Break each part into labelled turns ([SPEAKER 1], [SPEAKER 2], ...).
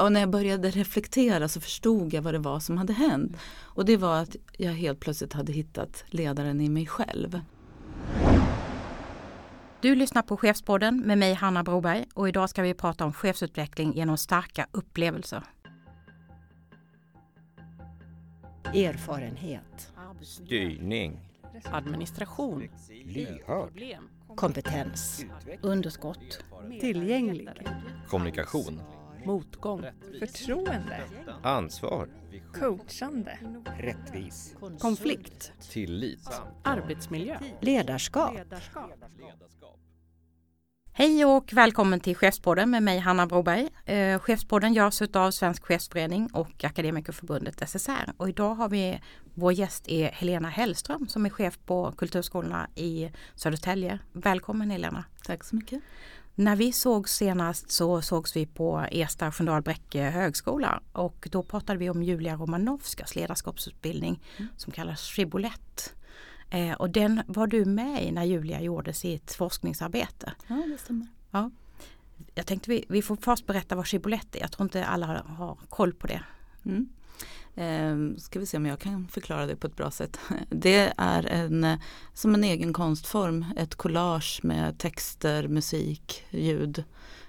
[SPEAKER 1] och när jag började reflektera så förstod jag vad det var som hade hänt. Och det var att jag helt plötsligt hade hittat ledaren i mig själv.
[SPEAKER 2] Du lyssnar på Chefspodden med mig Hanna Broberg och idag ska vi prata om chefsutveckling genom starka upplevelser.
[SPEAKER 3] Erfarenhet.
[SPEAKER 4] Styrning.
[SPEAKER 5] Administration.
[SPEAKER 4] Lyhörd.
[SPEAKER 3] Kompetens.
[SPEAKER 2] Underskott.
[SPEAKER 5] Tillgänglig.
[SPEAKER 4] Kommunikation.
[SPEAKER 5] Motgång.
[SPEAKER 6] Förtroende.
[SPEAKER 4] Ansvar.
[SPEAKER 6] Coachande.
[SPEAKER 4] Rättvis.
[SPEAKER 5] Konflikt.
[SPEAKER 4] Tillit.
[SPEAKER 5] Arbetsmiljö.
[SPEAKER 3] Ledarskap.
[SPEAKER 2] Hej och välkommen till Chefspodden med mig Hanna Broberg. Eh, Chefspodden görs av Svensk Chefsförening och Akademikerförbundet SSR. Och idag har vi vår gäst är Helena Hellström som är chef på kulturskolorna i Södertälje. Välkommen Helena!
[SPEAKER 1] Tack så mycket.
[SPEAKER 2] När vi såg senast så sågs vi på Ersta Sköndal Bräcke högskola och då pratade vi om Julia Romanovskas ledarskapsutbildning
[SPEAKER 1] Mm.
[SPEAKER 2] som kallas Shibbolett. Eh, och den var du med i när Julia gjorde sitt forskningsarbete.
[SPEAKER 1] Ja, det stämmer.
[SPEAKER 2] Jag tänkte vi, vi får först berätta vad Shibbolett är. Jag tror inte alla har koll på det.
[SPEAKER 1] Mm. Eh, ska vi se om jag kan förklara det på ett bra sätt. Det är en, som en egen konstform, ett collage med texter, musik, ljud,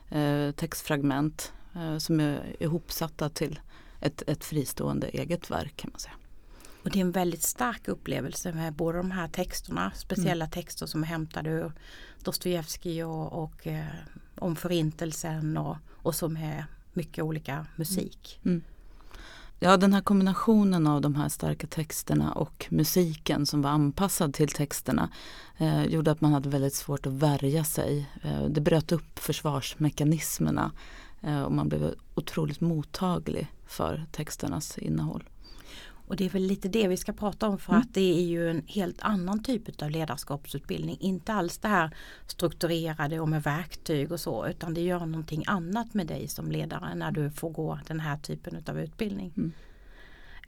[SPEAKER 1] eh, textfragment eh, som är ihopsatta till ett, ett fristående eget verk kan man säga.
[SPEAKER 2] Och det är en väldigt stark upplevelse med båda de här texterna. Speciella texter som är hämtade ur Dostojevskij och, och eh, om förintelsen och, och som är mycket olika musik.
[SPEAKER 1] Ja, den här kombinationen av de här starka texterna och musiken som var anpassad till texterna eh, gjorde att man hade väldigt svårt att värja sig. Eh, det bröt upp försvarsmekanismerna eh, och man blev otroligt mottaglig för texternas innehåll.
[SPEAKER 2] Och det är väl lite det vi ska prata om för
[SPEAKER 1] Mm.
[SPEAKER 2] att det är ju en helt annan typ av ledarskapsutbildning. Inte alls det här strukturerade och med verktyg och så utan det gör någonting annat med dig som ledare när du får gå den här typen av utbildning.
[SPEAKER 1] Mm.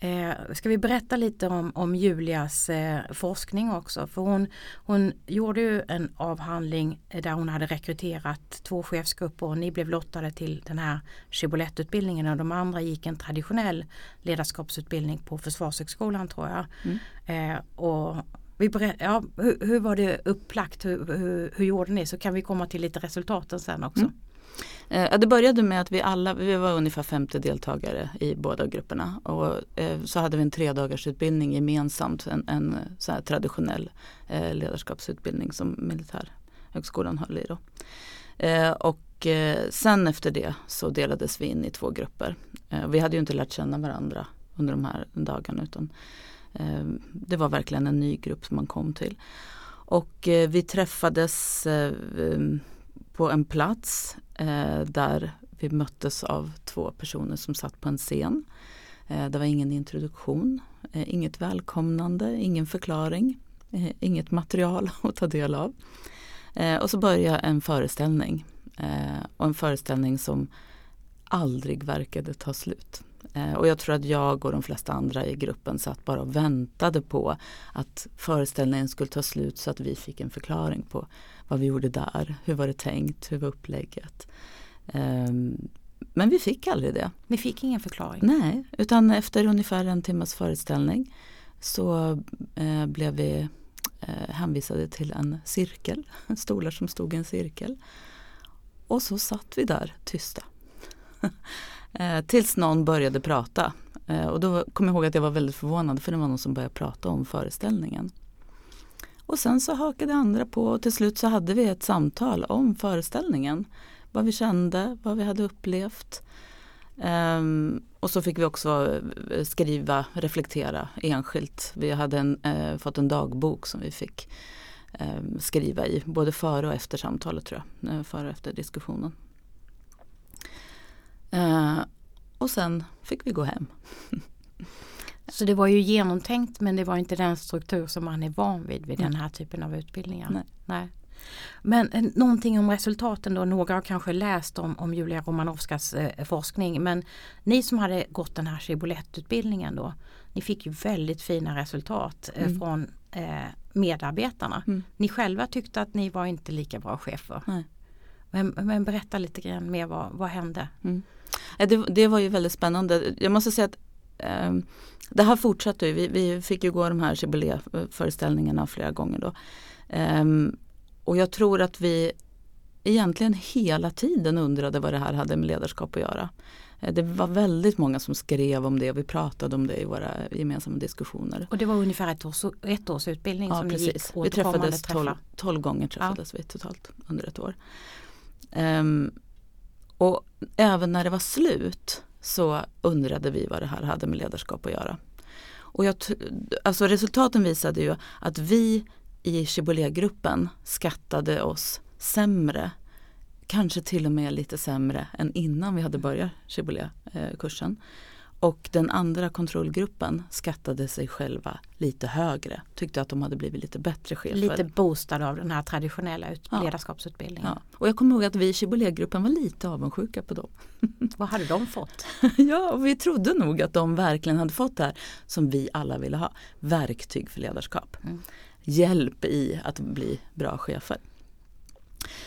[SPEAKER 2] Eh, ska vi berätta lite om, om Julias eh, forskning också? För hon, hon gjorde ju en avhandling där hon hade rekryterat två chefsgrupper och ni blev lottade till den här Shibbolett-utbildningen och de andra gick en traditionell ledarskapsutbildning på Försvarshögskolan tror jag.
[SPEAKER 1] Mm.
[SPEAKER 2] Eh, och vi berä- ja, hur, hur var det upplagt? Hur, hur, hur gjorde ni? Så kan vi komma till lite resultaten sen också.
[SPEAKER 1] Mm. Eh, det började med att vi alla, vi var ungefär 50 deltagare i båda grupperna och eh, så hade vi en tredagarsutbildning gemensamt, en, en eh, så här traditionell eh, ledarskapsutbildning som Militärhögskolan höll i. Då. Eh, och eh, sen efter det så delades vi in i två grupper. Eh, vi hade ju inte lärt känna varandra under de här dagarna utan eh, det var verkligen en ny grupp som man kom till. Och eh, vi träffades eh, på en plats eh, där vi möttes av två personer som satt på en scen. Eh, det var ingen introduktion, eh, inget välkomnande, ingen förklaring, eh, inget material att ta del av. Eh, och så började en föreställning eh, och en föreställning som aldrig verkade ta slut. Eh, och jag tror att jag och de flesta andra i gruppen satt bara och väntade på att föreställningen skulle ta slut så att vi fick en förklaring på vad vi gjorde där, hur var det tänkt, hur var upplägget. Ehm, men vi fick aldrig det.
[SPEAKER 2] Ni fick ingen förklaring?
[SPEAKER 1] Nej, utan efter ungefär en timmas föreställning så eh, blev vi eh, hänvisade till en cirkel, stolar som stod i en cirkel. Och så satt vi där tysta. eh, tills någon började prata. Eh, och då kom jag ihåg att jag var väldigt förvånad för det var någon som började prata om föreställningen. Och sen så hakade andra på och till slut så hade vi ett samtal om föreställningen. Vad vi kände, vad vi hade upplevt. Um, och så fick vi också eh, skriva, reflektera enskilt. Vi hade en, uh, fått en dagbok som vi fick um, skriva i, både före och efter samtalet tror jag, uh, före och efter diskussionen och sen fick vi gå hem.
[SPEAKER 2] Så det var ju genomtänkt men det var inte den struktur som man är van vid vid
[SPEAKER 1] Nej.
[SPEAKER 2] den här typen av utbildningar.
[SPEAKER 1] Nej.
[SPEAKER 2] Nej. Men eh, någonting om resultaten då. Några har kanske läst om, om Julia Romanovskas eh, forskning. Men ni som hade gått den här Shibbolett-utbildningen då. Ni fick ju väldigt fina resultat eh,
[SPEAKER 1] Mm.
[SPEAKER 2] från eh, medarbetarna.
[SPEAKER 1] Mm.
[SPEAKER 2] Ni själva tyckte att ni var inte lika bra chefer. Men, men berätta lite grann mer vad, vad hände?
[SPEAKER 1] Det, det var ju väldigt spännande. Jag måste säga att eh, det här fortsatte ju. Vi, vi fick ju gå de här föreställningarna flera gånger då. Eh, och jag tror att vi egentligen hela tiden undrade vad det här hade med ledarskap att göra. Eh, Det var väldigt många som skrev om det och vi pratade om det i våra gemensamma diskussioner.
[SPEAKER 2] Och det var ungefär ett års, ett års utbildning
[SPEAKER 1] Ja
[SPEAKER 2] som ni gick
[SPEAKER 1] precis. Vi träffades tolv, tolv gånger träffades vi totalt under ett år. Ehm, och även när det var slut så undrade vi vad det här hade med ledarskap att göra. Och jag, alltså resultaten visade ju att vi i Chiboulet-gruppen skattade oss sämre, kanske till och med lite sämre än innan vi hade börjat Chiboulet-kursen. Eh, och den andra kontrollgruppen skattade sig själva lite högre, tyckte att de hade blivit lite bättre chefer.
[SPEAKER 2] Lite boostad av den här traditionella ut-
[SPEAKER 1] Ja.
[SPEAKER 2] ledarskapsutbildningen.
[SPEAKER 1] Ja. Och jag kommer ihåg att vi i Chiboulet-gruppen var lite avundsjuka på dem.
[SPEAKER 2] Vad hade de fått?
[SPEAKER 1] ja, vi trodde nog att de verkligen hade fått det här som vi alla ville ha. Verktyg för ledarskap.
[SPEAKER 2] Mm.
[SPEAKER 1] Hjälp i att bli bra chefer.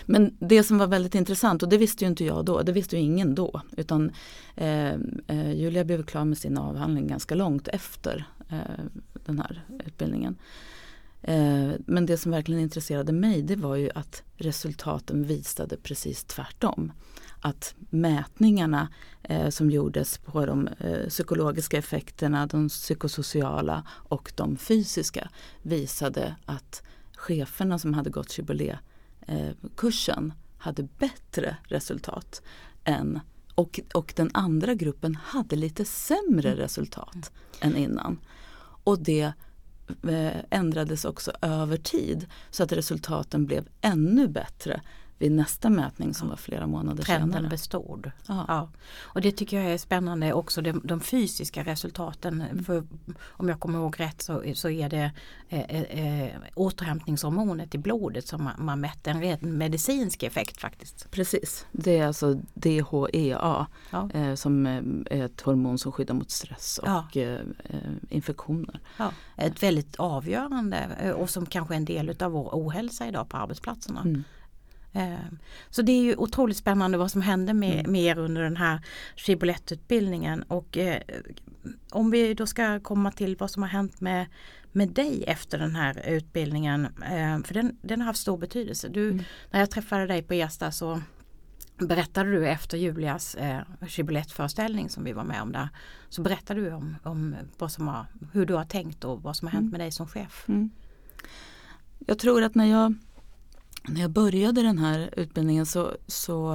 [SPEAKER 1] Men det som var väldigt intressant och det visste ju inte jag då, det visste ju ingen då. Utan eh, eh, Julia blev klar med sin avhandling ganska långt efter eh, den här utbildningen. Eh, men det som verkligen intresserade mig det var ju att resultaten visade precis tvärtom. Att mätningarna eh, som gjordes på de eh, psykologiska effekterna, de psykosociala och de fysiska visade att cheferna som hade gått Chiboulet-kursen hade bättre resultat än och, och den andra gruppen hade lite sämre resultat än innan. Och det eh, ändrades också över tid så att resultaten blev ännu bättre vid nästa mätning som var flera månader
[SPEAKER 2] Trenden
[SPEAKER 1] senare.
[SPEAKER 2] bestod.
[SPEAKER 1] Ja.
[SPEAKER 2] Ja. Och det tycker jag är spännande också de, de fysiska resultaten.
[SPEAKER 1] Mm.
[SPEAKER 2] För om jag kommer ihåg rätt så, så är det eh, eh, återhämtningshormonet i blodet som man, man mätte en ren medicinsk effekt faktiskt.
[SPEAKER 1] Precis, det är alltså DHEA
[SPEAKER 2] Ja.
[SPEAKER 1] eh, som eh, är ett hormon som skyddar mot stress och
[SPEAKER 2] Ja.
[SPEAKER 1] eh, eh, infektioner.
[SPEAKER 2] Ett väldigt avgörande eh, och som kanske är en del av vår ohälsa idag på arbetsplatserna.
[SPEAKER 1] Mm.
[SPEAKER 2] Eh, Så det är ju otroligt spännande vad som hände med,
[SPEAKER 1] Mm.
[SPEAKER 2] med er under den här Chiboulet-utbildningen och eh, om vi då ska komma till vad som har hänt med, med dig efter den här utbildningen, eh, för den, den har haft stor betydelse. Du,
[SPEAKER 1] Mm.
[SPEAKER 2] När jag träffade dig på Ersta så berättade du efter Julias eh, Chiboulet-föreställning som vi var med om där, så berättade du om, om vad som har, hur du har tänkt och vad som har hänt
[SPEAKER 1] Mm.
[SPEAKER 2] med dig som chef.
[SPEAKER 1] Mm. Jag tror att när jag, när jag började den här utbildningen så, så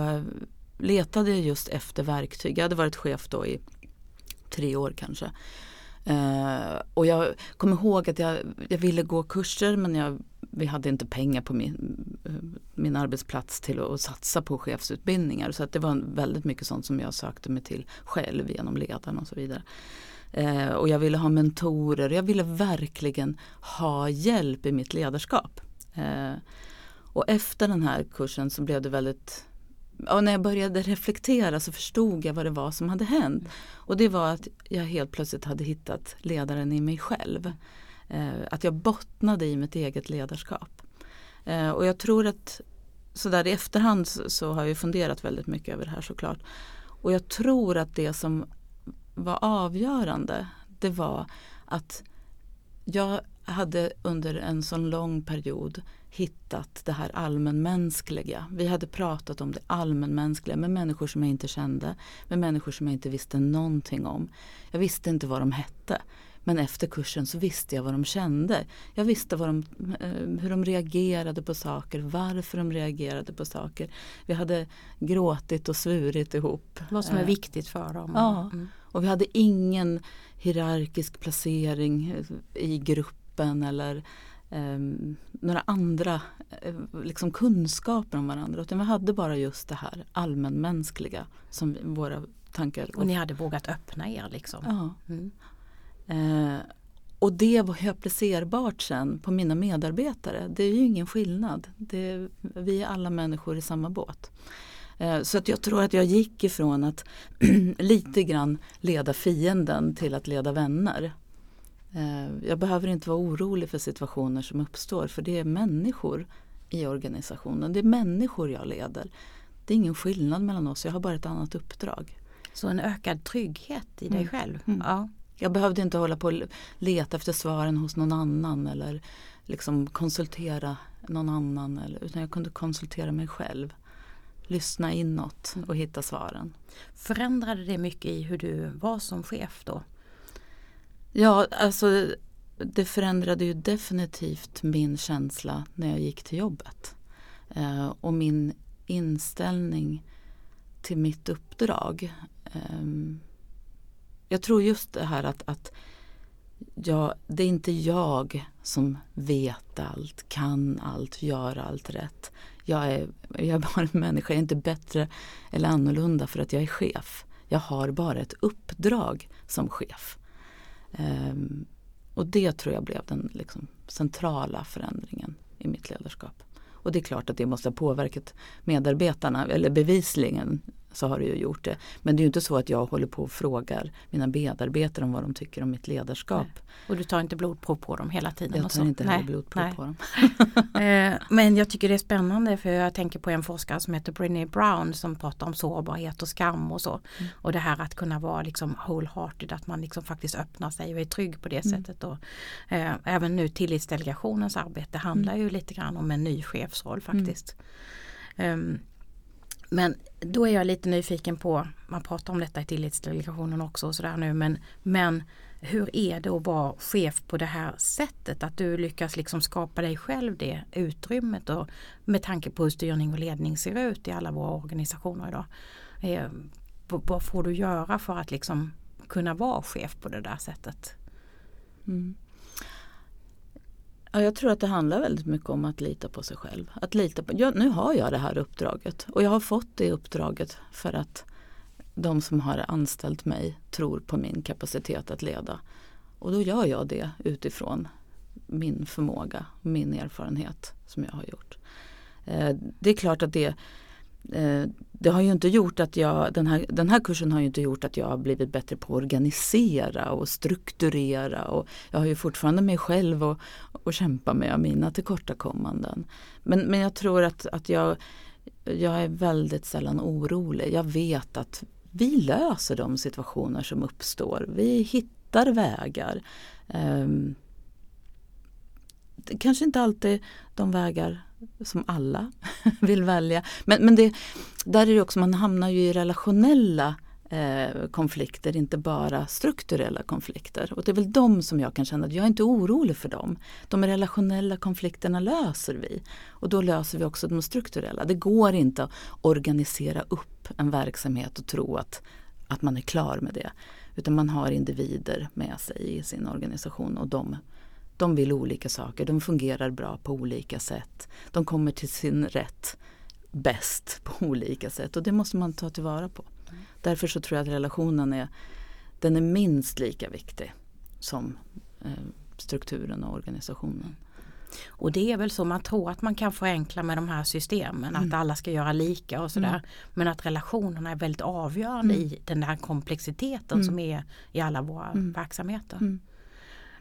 [SPEAKER 1] letade jag just efter verktyg. Jag hade varit chef då i tre år kanske. Eh, och jag kommer ihåg att jag, jag ville gå kurser men jag, vi hade inte pengar på min, min arbetsplats till att, att satsa på chefsutbildningar. Så att det var väldigt mycket sånt som jag sökte mig till själv genom ledaren och så vidare. Eh, och jag ville ha mentorer. Jag ville verkligen ha hjälp i mitt ledarskap. Eh, och efter den här kursen så blev det väldigt och när jag började reflektera så förstod jag vad det var som hade hänt. Och det var att jag helt plötsligt hade hittat ledaren i mig själv. Eh, att jag bottnade i mitt eget ledarskap. Eh, och jag tror att sådär i efterhand så, så har jag funderat väldigt mycket över det här såklart. Och jag tror att det som var avgörande det var att jag hade under en sån lång period hittat det här allmänmänskliga. Vi hade pratat om det allmänmänskliga med människor som jag inte kände, med människor som jag inte visste någonting om. Jag visste inte vad de hette. Men efter kursen så visste jag vad de kände. Jag visste vad de, eh, hur de reagerade på saker, varför de reagerade på saker. Vi hade gråtit och svurit ihop.
[SPEAKER 2] Vad som är
[SPEAKER 1] Eh,
[SPEAKER 2] viktigt för dem.
[SPEAKER 1] Ja.
[SPEAKER 2] Mm.
[SPEAKER 1] och vi hade ingen hierarkisk placering i gruppen eller ehm, några andra eh, liksom kunskaper om varandra. Utan vi hade bara just det här allmänmänskliga som våra tankar.
[SPEAKER 2] Och ni hade vågat öppna er liksom.
[SPEAKER 1] ja.
[SPEAKER 2] Mm.
[SPEAKER 1] Eh, och det var ju applicerbart sen på mina medarbetare. Det är ju ingen skillnad. Det, vi är alla människor i samma båt. Eh, så att jag tror att jag gick ifrån att lite grann leda fienden till att leda vänner. Eh, jag behöver inte vara orolig för situationer som uppstår för det är människor i organisationen. Det är människor jag leder. Det är ingen skillnad mellan oss, jag har bara ett annat uppdrag.
[SPEAKER 2] Så en ökad trygghet i dig
[SPEAKER 1] Mm.
[SPEAKER 2] själv.
[SPEAKER 1] Mm.
[SPEAKER 2] Ja.
[SPEAKER 1] Jag behövde inte hålla på och leta efter svaren hos någon annan eller liksom konsultera någon annan. Eller, utan jag kunde konsultera mig själv. Lyssna inåt och hitta svaren.
[SPEAKER 2] Förändrade det mycket i hur du var som chef då?
[SPEAKER 1] Ja, alltså det förändrade ju definitivt min känsla när jag gick till jobbet. Eh, och min inställning till mitt uppdrag. Eh, jag tror just det här att, att jag, det är inte jag som vet allt, kan allt, gör allt rätt. Jag är, jag är bara en människa, jag är inte bättre eller annorlunda för att jag är chef. Jag har bara ett uppdrag som chef. Ehm, och det tror jag blev den liksom, centrala förändringen i mitt ledarskap. Och det är klart att det måste ha påverkat medarbetarna, eller bevisligen så har det ju gjort det. Men det är ju inte så att jag håller på och frågar mina medarbetare om vad de tycker om mitt ledarskap.
[SPEAKER 2] Och du tar inte blodprov på dem hela tiden?
[SPEAKER 1] Jag tar
[SPEAKER 2] så?
[SPEAKER 1] inte heller
[SPEAKER 2] Nej,
[SPEAKER 1] blodprov
[SPEAKER 2] nej.
[SPEAKER 1] på dem.
[SPEAKER 2] Eh, Men jag tycker det är spännande för jag tänker på en forskare som heter Brené Brown som pratar om sårbarhet och skam och så.
[SPEAKER 1] Mm.
[SPEAKER 2] Och det här att kunna vara liksom wholehearted, att man liksom faktiskt öppnar sig och är trygg på det
[SPEAKER 1] Mm.
[SPEAKER 2] sättet. Och, eh, även nu tillitsdelegationens arbete handlar
[SPEAKER 1] Mm.
[SPEAKER 2] ju lite grann om en ny chefsroll faktiskt. Ehm, men då är jag lite nyfiken på, man pratar om detta i tillitsdelegationen också och sådär nu, men, men hur är det att vara chef på det här sättet? Att du lyckas liksom skapa dig själv det utrymmet och med tanke på hur styrning och ledning ser ut i alla våra organisationer idag. Eh, vad, får du göra för att liksom kunna vara chef på det där sättet?
[SPEAKER 1] Mm. Ja, jag tror att det handlar väldigt mycket om att lita på sig själv. Att lita på, ja, nu har jag det här uppdraget och jag har fått det uppdraget för att de som har anställt mig tror på min kapacitet att leda. Och då gör jag det utifrån min förmåga, min erfarenhet som jag har gjort. Eh, det är klart att det Eh, det har ju inte gjort att jag, den här, den här kursen har ju inte gjort att jag har blivit bättre på att organisera och strukturera och jag har ju fortfarande mig själv att kämpa med mina tillkortakommanden. Men, men jag tror att, att jag, jag är väldigt sällan orolig. Jag vet att vi löser de situationer som uppstår. Vi hittar vägar. Um, det kanske inte alltid de vägar som alla vill välja. Men, men det, där är det också, man hamnar ju i relationella eh, konflikter, inte bara strukturella konflikter. Och det är väl de som jag kan känna att jag är inte orolig för dem. De relationella konflikterna löser vi. Och då löser vi också de strukturella. Det går inte att organisera upp en verksamhet och tro att, att man är klar med det. Utan man har individer med sig i sin organisation och de de vill olika saker, de fungerar bra på olika sätt. De kommer till sin rätt bäst på olika sätt och det måste man ta tillvara på. Därför så tror jag att relationen är, den är minst lika viktig som eh, strukturen och organisationen.
[SPEAKER 2] Och det är väl så man tror att man kan förenkla med de här systemen, att alla ska göra lika och sådär.
[SPEAKER 1] Mm.
[SPEAKER 2] Men att relationerna är väldigt avgörande
[SPEAKER 1] Mm.
[SPEAKER 2] i den här komplexiteten
[SPEAKER 1] Mm.
[SPEAKER 2] som är i alla våra
[SPEAKER 1] Mm.
[SPEAKER 2] verksamheter.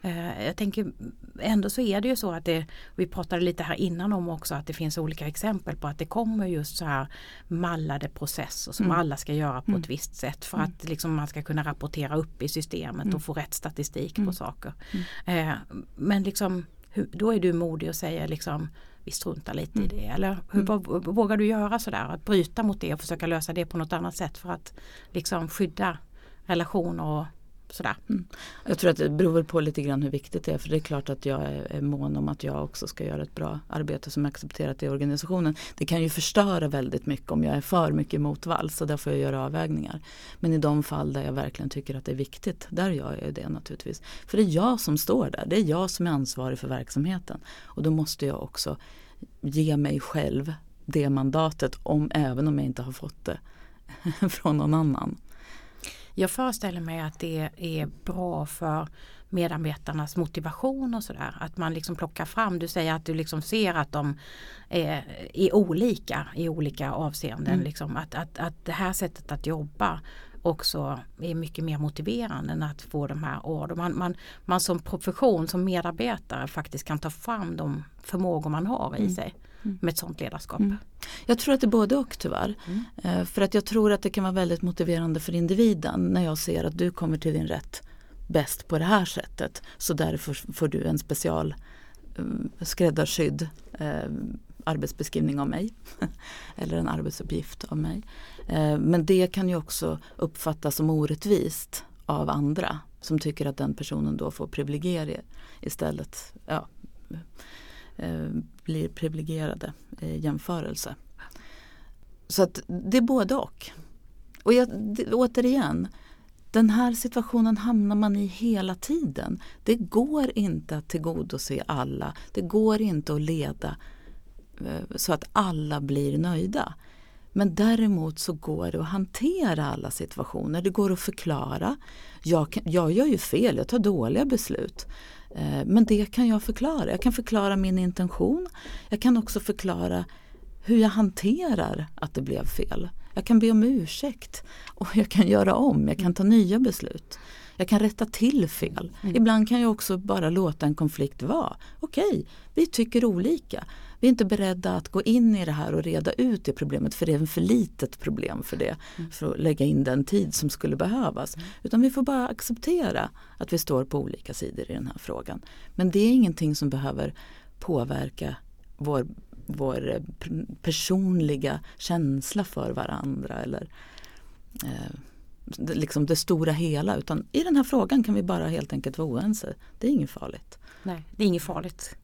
[SPEAKER 1] Mm.
[SPEAKER 2] Eh, Jag tänker ändå så är det ju så att det, vi pratade lite här innan om också att det finns olika exempel på att det kommer just så här mallade processer som
[SPEAKER 1] Mm.
[SPEAKER 2] alla ska göra på
[SPEAKER 1] Mm.
[SPEAKER 2] ett visst sätt för
[SPEAKER 1] Mm.
[SPEAKER 2] att liksom man ska kunna rapportera upp i systemet
[SPEAKER 1] Mm.
[SPEAKER 2] och få rätt statistik
[SPEAKER 1] Mm.
[SPEAKER 2] på saker. Eh, Men liksom, då är du modig och säger liksom vi struntar lite i
[SPEAKER 1] Mm.
[SPEAKER 2] det. Eller hur,
[SPEAKER 1] Mm.
[SPEAKER 2] vågar du göra sådär? Att bryta mot det och försöka lösa det på något annat sätt för att liksom skydda relationer och sådär. Mm.
[SPEAKER 1] Jag tror att det beror på lite grann hur viktigt det är för det är klart att jag är, är mån om att jag också ska göra ett bra arbete som är accepterat i organisationen. Det kan ju förstöra väldigt mycket om jag är för mycket motvalls så där får jag göra avvägningar. Men i de fall där jag verkligen tycker att det är viktigt, där gör jag ju det naturligtvis. För det är jag som står där, det är jag som är ansvarig för verksamheten. Och då måste jag också ge mig själv det mandatet om, även om jag inte har fått det från någon annan.
[SPEAKER 2] Jag föreställer mig att det är bra för medarbetarnas motivation och sådär. Att man liksom plockar fram, du säger att du liksom ser att de är, är olika i olika avseenden.
[SPEAKER 1] Mm.
[SPEAKER 2] Liksom. Att, att, att det här sättet att jobba också är mycket mer motiverande än att få de här orden. Man, man, man som profession, som medarbetare faktiskt kan ta fram de förmågor man har i
[SPEAKER 1] Mm.
[SPEAKER 2] sig.
[SPEAKER 1] Mm.
[SPEAKER 2] med ett sådant ledarskap?
[SPEAKER 1] Mm. Jag tror att det är både och tyvärr.
[SPEAKER 2] Mm.
[SPEAKER 1] Eh, För att jag tror att det kan vara väldigt motiverande för individen när jag ser att du kommer till din rätt bäst på det här sättet. Så därför får du en special eh, skräddarsydd eh, arbetsbeskrivning av mig. Eller en arbetsuppgift av mig. Eh, men det kan ju också uppfattas som orättvist av andra som tycker att den personen då får privilegier istället. Ja, Eh, blir privilegierade i jämförelse. Så att det är både och. Och jag, det, återigen, den här situationen hamnar man i hela tiden. Det går inte att tillgodose alla. Det går inte att leda eh, så att alla blir nöjda. Men däremot så går det att hantera alla situationer. Det går att förklara. Jag, kan, jag gör ju fel, jag tar dåliga beslut. Eh, men det kan jag förklara. Jag kan förklara min intention. Jag kan också förklara hur jag hanterar att det blev fel. Jag kan be om ursäkt och jag kan göra om, jag kan ta nya beslut. Jag kan rätta till fel. Ibland kan jag också bara låta en konflikt vara. Okej, vi tycker olika. Vi är inte beredda att gå in i det här och reda ut det problemet för det är en för litet problem för det. För att lägga in den tid som skulle behövas. Utan vi får bara acceptera att vi står på olika sidor i den här frågan. Men det är ingenting som behöver påverka vår, vår eh, personliga känsla för varandra. Eller eh, liksom det stora hela. Utan i den här frågan kan vi bara helt enkelt vara oense. Det är inget farligt.
[SPEAKER 2] Nej, det är inget farligt.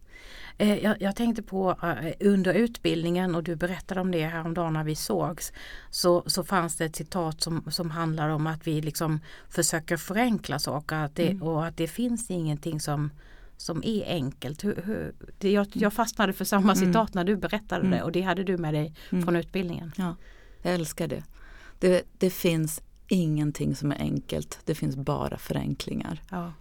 [SPEAKER 2] Eh, Jag, jag tänkte på eh, under utbildningen och du berättade om det häromdagen när vi sågs. Så, så fanns det ett citat som, som handlar om att vi liksom försöker förenkla saker att det, och att det finns ingenting som, som är enkelt. Hur, hur, det, jag, jag fastnade för samma citat när du berättade det och det hade du med dig från utbildningen.
[SPEAKER 1] Ja, jag älskar det. det. Det finns ingenting som är enkelt. Det finns bara förenklingar.
[SPEAKER 2] Ja.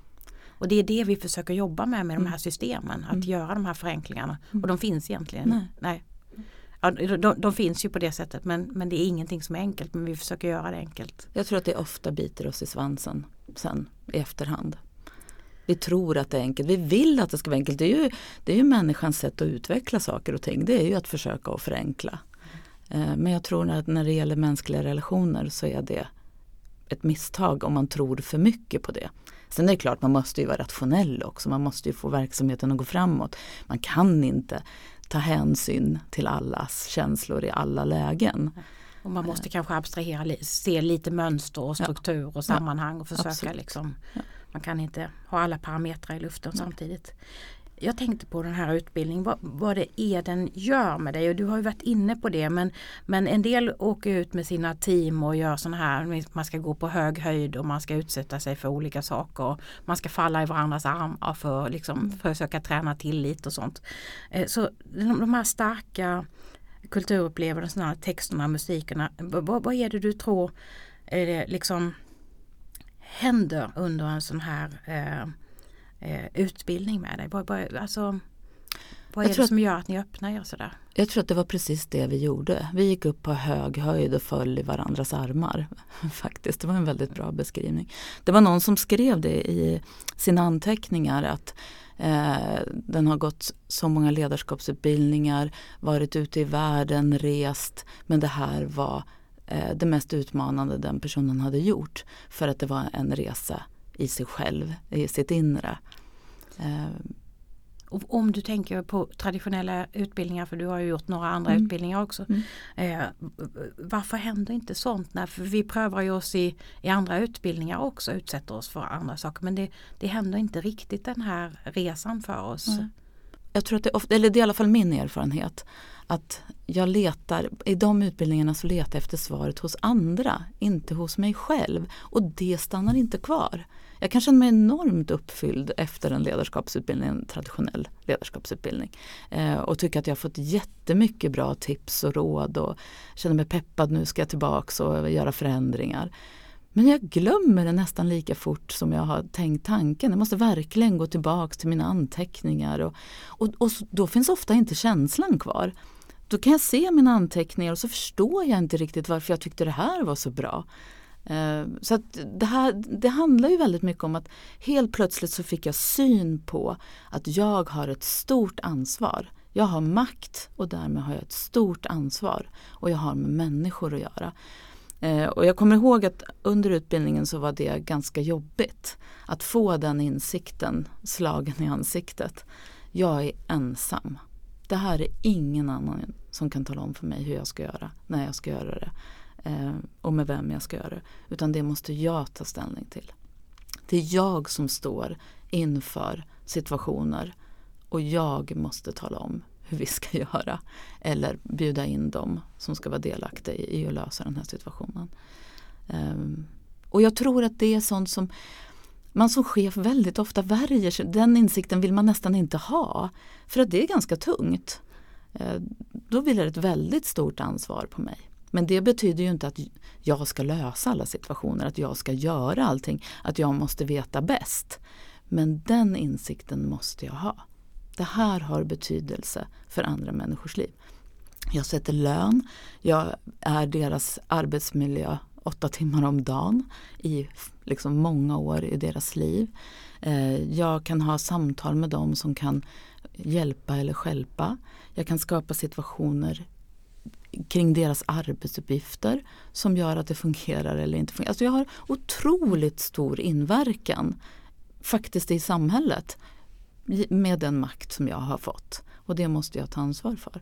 [SPEAKER 2] Och det är det vi försöker jobba med med de här systemen, att göra de här förenklingarna. Och de finns egentligen.
[SPEAKER 1] Nej.
[SPEAKER 2] Nej. Ja, de, de finns ju på det sättet men, men det är ingenting som är enkelt men vi försöker göra det enkelt.
[SPEAKER 1] Jag tror att det ofta biter oss i svansen sen i efterhand. Vi tror att det är enkelt. Vi vill att det ska vara enkelt. Det är ju, det är ju människans sätt att utveckla saker och ting. Det är ju att försöka att förenkla. Eh, Men jag tror att när det gäller mänskliga relationer så är det ett misstag om man tror för mycket på det. Sen är det klart, man måste ju vara rationell också. Man måste ju få verksamheten att gå framåt. Man kan inte ta hänsyn till allas känslor i alla lägen.
[SPEAKER 2] Och man måste kanske abstrahera, se lite mönster och struktur och sammanhang och försöka
[SPEAKER 1] absolut.
[SPEAKER 2] liksom. Man kan inte ha alla parametrar i luften samtidigt. Jag tänkte på den här utbildningen, vad, vad det är den gör med dig och du har ju varit inne på det men, men en del åker ut med sina team och gör sådana här, man ska gå på hög höjd och man ska utsätta sig för olika saker. Man ska falla i varandras armar för att liksom försöka träna tillit och sånt. Eh, Så de, här starka kulturupplevelserna, texterna, musikerna, vad, vad är det du tror det liksom händer under en sån här eh, eh, utbildning med dig? Vad, vad, alltså, vad
[SPEAKER 1] Jag
[SPEAKER 2] är
[SPEAKER 1] tror
[SPEAKER 2] det
[SPEAKER 1] att-
[SPEAKER 2] som gör att ni öppnar er sådär?
[SPEAKER 1] Jag tror att det var precis det vi gjorde. Vi gick upp på hög höjd och föll i varandras armar. Faktiskt, det var en väldigt bra beskrivning. Det var någon som skrev det i sina anteckningar att eh, den har gått så många ledarskapsutbildningar, varit ute i världen, rest. Men det här var eh, det mest utmanande den personen hade gjort. För att det var en resa i sig själv, i sitt inre. Eh,
[SPEAKER 2] Och om du tänker på traditionella utbildningar, för du har ju gjort några andra
[SPEAKER 1] Mm.
[SPEAKER 2] utbildningar också.
[SPEAKER 1] Mm.
[SPEAKER 2] Eh, varför händer inte sånt? När, för vi prövar ju oss i, i andra utbildningar också, utsätter oss för andra saker. Men det, det händer inte riktigt den här resan för oss.
[SPEAKER 1] Nej. Jag tror att det ofta, eller det är i alla fall min erfarenhet, att jag letar, i de utbildningarna så letar jag efter svaret hos andra, inte hos mig själv. Och det stannar inte kvar. Jag kan känna mig enormt uppfylld efter en ledarskapsutbildning, en traditionell ledarskapsutbildning. Eh, och tycker att jag har fått jättemycket bra tips och råd och känner mig peppad, nu ska jag tillbaks och göra förändringar. Men jag glömmer det nästan lika fort som jag har tänkt tanken. Jag måste verkligen gå tillbaks till mina anteckningar. Och, och, och då finns ofta inte känslan kvar. Då kan jag se mina anteckningar och så förstår jag inte riktigt varför jag tyckte det här var så bra. Eh, så att det, här, det handlar ju väldigt mycket om att helt plötsligt så fick jag syn på att jag har ett stort ansvar. Jag har makt och därmed har jag ett stort ansvar och jag har med människor att göra. Eh, och jag kommer ihåg att under utbildningen så var det ganska jobbigt att få den insikten slagen i ansiktet. Jag är ensam. Det här är ingen annan som kan tala om för mig hur jag ska göra, när jag ska göra det Eh, och med vem jag ska göra det. Utan det måste jag ta ställning till. Det är jag som står inför situationer och jag måste tala om hur vi ska göra. Eller bjuda in dem som ska vara delaktiga i, att lösa den här situationen. Ehm, och jag tror att det är sånt som man som chef väldigt ofta värjer sig. Den insikten vill man nästan inte ha. För att det är ganska tungt. Eh, då vilar ett väldigt stort ansvar på mig. Men det betyder ju inte att jag ska lösa alla situationer, att jag ska göra allting, att jag måste veta bäst. Men den insikten måste jag ha. Det här har betydelse för andra människors liv. Jag sätter lön, jag är deras arbetsmiljö åtta timmar om dagen i liksom många år i deras liv. Eh, jag kan ha samtal med dem som kan hjälpa eller skälpa. Jag kan skapa situationer kring deras arbetsuppgifter som gör att det fungerar eller inte fungerar. Alltså jag har otroligt stor inverkan faktiskt i samhället med den makt som jag har fått. Och det måste jag ta ansvar för.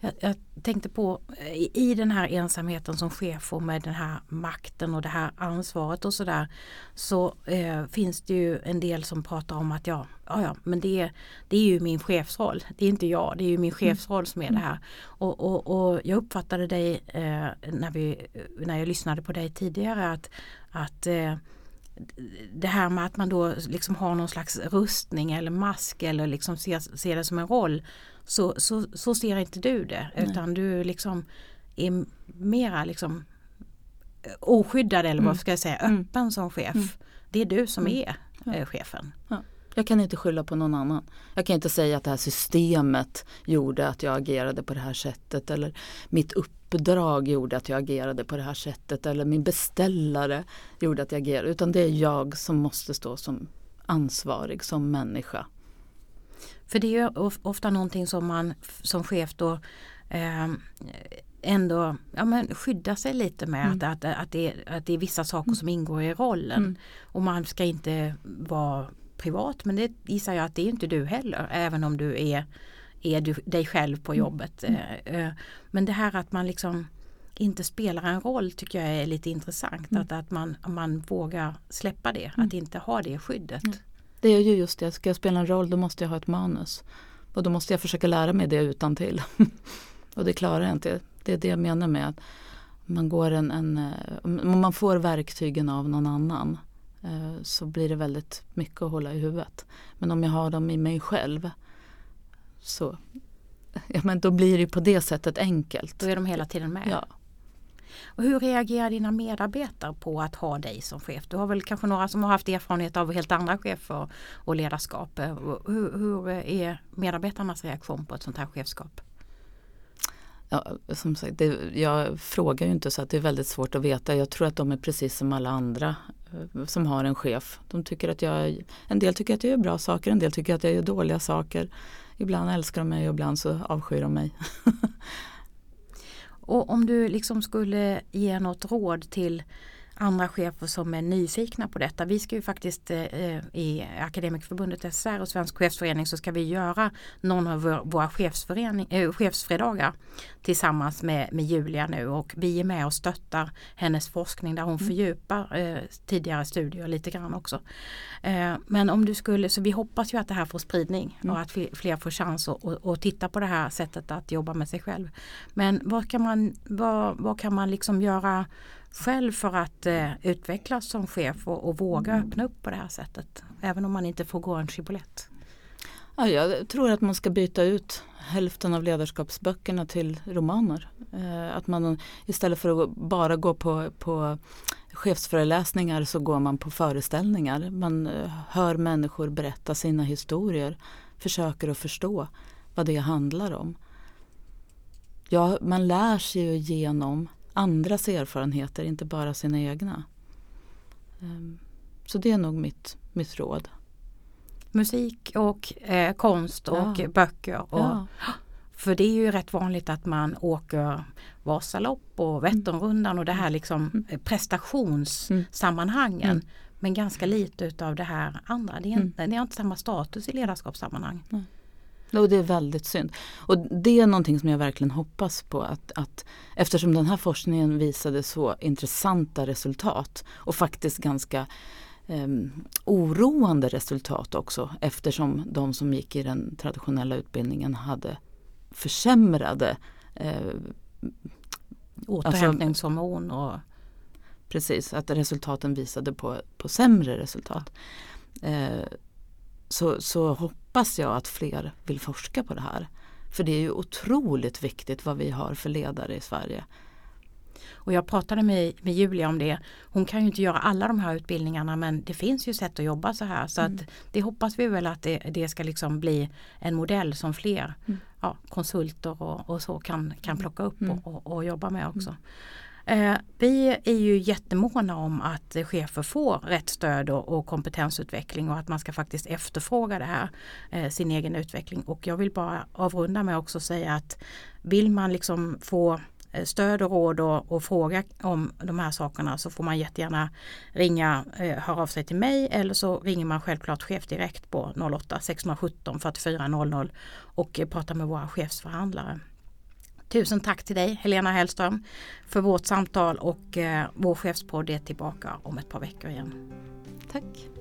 [SPEAKER 2] Jag, jag, tänkte på i, den här ensamheten som chef och med den här makten och det här ansvaret och sådär så eh, finns det ju en del som pratar om att ja, ja, ja men det, det är ju min chefsroll. Det är inte jag, det är ju min mm. chefsroll som är det här. Och, och, och jag uppfattade dig eh, när, vi, när jag lyssnade på dig tidigare att, att eh, det här med att man då liksom har någon slags rustning eller mask eller liksom ser, ser det som en roll. Så, så, så ser inte du det Nej. utan du liksom är mera liksom oskyddad eller vad mm. ska jag säga, mm. öppen mm. som chef. Mm. Det är du som mm. är ja. Eh, chefen.
[SPEAKER 1] Ja. Jag kan inte skylla på någon annan. Jag kan inte säga att det här systemet gjorde att jag agerade på det här sättet eller mitt uppdrag gjorde att jag agerade på det här sättet eller min beställare gjorde att jag agerade. Utan det är jag som måste stå som ansvarig som människa.
[SPEAKER 2] För det är ju ofta någonting som man som chef då eh, ändå ja, men skydda sig lite med mm. att, att, att, det, att det är vissa saker som ingår i rollen. Mm. Och man ska inte vara privat men det gissar jag att det är inte du heller även om du är, är du, dig själv på mm. jobbet. Mm. Men det här att man liksom inte spelar en roll tycker jag är lite intressant. Mm. Att, att man, man vågar släppa det, att mm. inte ha det skyddet.
[SPEAKER 1] Det är ju just det, ska jag spela en roll då måste jag ha ett manus. Och då måste jag försöka lära mig det utan till. och det klarar jag inte. Det är det jag menar med att man, går en, en, man får verktygen av någon annan. Eh, så blir det väldigt mycket att hålla i huvudet. Men om jag har dem i mig själv så ja, men då blir det på det sättet enkelt.
[SPEAKER 2] Då är de hela tiden med?
[SPEAKER 1] Ja.
[SPEAKER 2] Och hur reagerar dina medarbetare på att ha dig som chef? Du har väl kanske några som har haft erfarenhet av helt andra chefer och ledarskap. Hur, hur är medarbetarnas reaktion på ett sånt här chefskap?
[SPEAKER 1] Ja, som sagt, det, jag frågar ju inte så att det är väldigt svårt att veta. Jag tror att de är precis som alla andra eh, som har en chef. De tycker att jag, en del tycker att jag gör bra saker, en del tycker att jag gör dåliga saker. Ibland älskar de mig och ibland så avskyr de mig.
[SPEAKER 2] och om du liksom skulle ge något råd till andra chefer som är nyfikna på detta. Vi ska ju faktiskt eh, i Akademikerförbundet SR och Svensk chefsförening så ska vi göra någon av våra äh, chefsfredagar tillsammans med, med Julia nu och vi är med och stöttar hennes forskning där hon mm. fördjupar eh, tidigare studier lite grann också. Eh, men om du skulle, så vi hoppas ju att det här får spridning mm. och att fler får chans att och, och titta på det här sättet att jobba med sig själv. Men vad kan man, vad, vad kan man liksom göra själv för att eh, utvecklas som chef och, och, våga mm. öppna upp på det här sättet. Även om man inte får gå en skibolett.
[SPEAKER 1] Ja, jag tror att man ska byta ut hälften av ledarskapsböckerna till romaner. Eh, att man istället för att bara gå på, på chefsföreläsningar så går man på föreställningar. Man eh, hör människor berätta sina historier. Försöker att förstå vad det handlar om. Ja, man lär sig ju genom andras erfarenheter, inte bara sina egna. Ehm, så det är nog mitt, mitt råd.
[SPEAKER 2] musik och eh, konst och
[SPEAKER 1] Ja.
[SPEAKER 2] böcker. Och,
[SPEAKER 1] Ja.
[SPEAKER 2] För det är ju rätt vanligt att man åker Vasalopp och Vätternrundan och det här liksom eh, prestationssammanhangen.
[SPEAKER 1] Mm.
[SPEAKER 2] Men ganska lite utav det här andra. Det är,
[SPEAKER 1] Mm.
[SPEAKER 2] inte, det har inte samma status i ledarskapssammanhang.
[SPEAKER 1] Och det är väldigt synd. Och det är någonting som jag verkligen hoppas på att, att eftersom den här forskningen visade så intressanta resultat och faktiskt ganska em, oroande resultat också eftersom de som gick i den traditionella utbildningen hade försämrade eh,
[SPEAKER 2] Återhämtningshormon och
[SPEAKER 1] Precis, att resultaten visade på, på sämre resultat. Eh, så, så hoppas jag att fler vill forska på det här. För det är ju otroligt viktigt vad vi har för ledare i Sverige.
[SPEAKER 2] Och jag pratade med, med Julia om det. Hon kan ju inte göra alla de här utbildningarna men det finns ju sätt att jobba så här. Så att det hoppas vi väl att det, det ska liksom bli en modell som fler
[SPEAKER 1] Mm.
[SPEAKER 2] ja, konsulter och, och så kan, kan plocka upp
[SPEAKER 1] Mm.
[SPEAKER 2] och, och, och jobba med också. Eh, vi är ju jättemåna om att chefer får rätt stöd och, kompetensutveckling och att man ska faktiskt efterfråga det här, eh, sin egen utveckling. Och jag vill bara avrunda med också säga att vill man liksom få eh, stöd och råd och, och fråga om de här sakerna så får man jättegärna ringa, eh, höra av sig till mig eller så ringer man självklart chef direkt på 08 617 44 00 och eh, pratar med våra chefsförhandlare. Tusen tack till dig Helena Hellström för vårt samtal och eh, vår chefspodd är tillbaka om ett par veckor igen.
[SPEAKER 1] Tack!